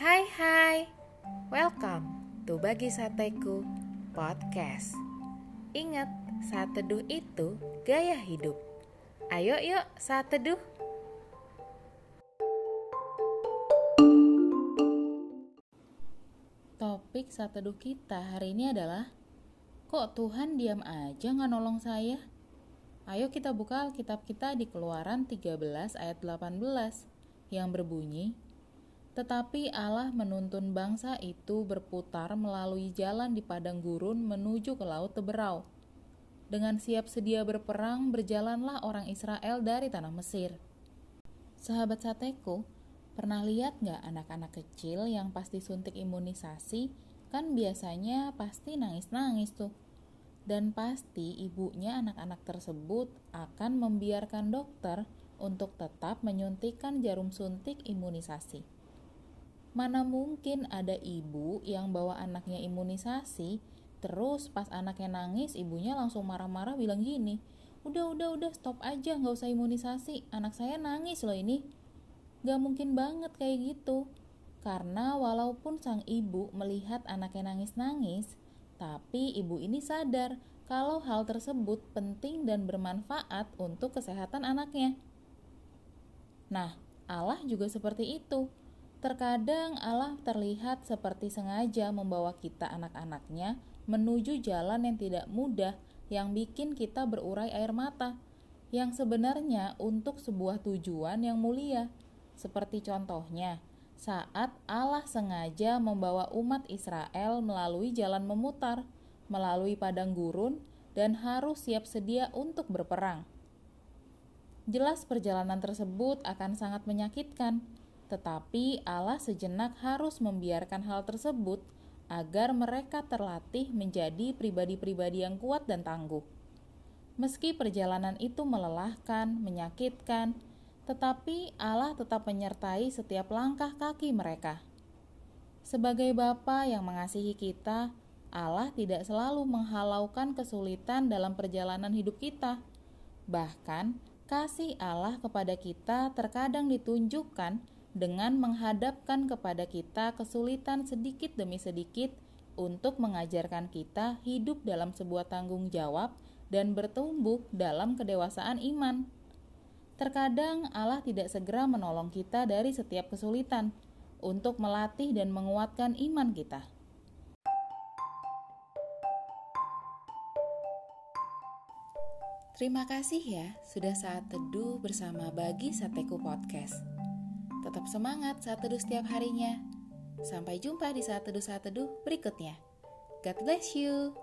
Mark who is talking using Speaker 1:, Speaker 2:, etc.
Speaker 1: Hai hai, welcome to Bagi Sateku Podcast. Ingat, saat teduh itu gaya hidup. Ayo yuk saat teduh
Speaker 2: Topik saat teduh kita hari ini adalah Kok Tuhan diam aja nggak nolong saya? Ayo kita buka Alkitab kita di Keluaran 13 ayat 18 yang berbunyi tetapi Allah menuntun bangsa itu berputar melalui jalan di padang gurun menuju ke laut Teberau. Dengan siap sedia berperang, berjalanlah orang Israel dari tanah Mesir. Sahabat sateku, pernah lihat nggak anak-anak kecil yang pasti suntik imunisasi? Kan biasanya pasti nangis-nangis tuh. Dan pasti ibunya anak-anak tersebut akan membiarkan dokter untuk tetap menyuntikkan jarum suntik imunisasi. Mana mungkin ada ibu yang bawa anaknya imunisasi, terus pas anaknya nangis, ibunya langsung marah-marah bilang gini, udah udah udah stop aja nggak usah imunisasi, anak saya nangis loh ini. Gak mungkin banget kayak gitu. Karena walaupun sang ibu melihat anaknya nangis-nangis, tapi ibu ini sadar kalau hal tersebut penting dan bermanfaat untuk kesehatan anaknya. Nah, Allah juga seperti itu. Terkadang Allah terlihat seperti sengaja membawa kita anak-anaknya menuju jalan yang tidak mudah yang bikin kita berurai air mata yang sebenarnya untuk sebuah tujuan yang mulia. Seperti contohnya, saat Allah sengaja membawa umat Israel melalui jalan memutar, melalui padang gurun, dan harus siap sedia untuk berperang. Jelas perjalanan tersebut akan sangat menyakitkan, tetapi Allah sejenak harus membiarkan hal tersebut agar mereka terlatih menjadi pribadi-pribadi yang kuat dan tangguh. Meski perjalanan itu melelahkan, menyakitkan, tetapi Allah tetap menyertai setiap langkah kaki mereka. Sebagai Bapa yang mengasihi kita, Allah tidak selalu menghalaukan kesulitan dalam perjalanan hidup kita. Bahkan, kasih Allah kepada kita terkadang ditunjukkan dengan menghadapkan kepada kita kesulitan sedikit demi sedikit untuk mengajarkan kita hidup dalam sebuah tanggung jawab dan bertumbuh dalam kedewasaan iman. Terkadang Allah tidak segera menolong kita dari setiap kesulitan untuk melatih dan menguatkan iman kita.
Speaker 1: Terima kasih ya sudah saat teduh bersama Bagi Sateku Podcast. Tetap semangat saat teduh setiap harinya. Sampai jumpa di saat teduh-saat teduh berikutnya. God bless you.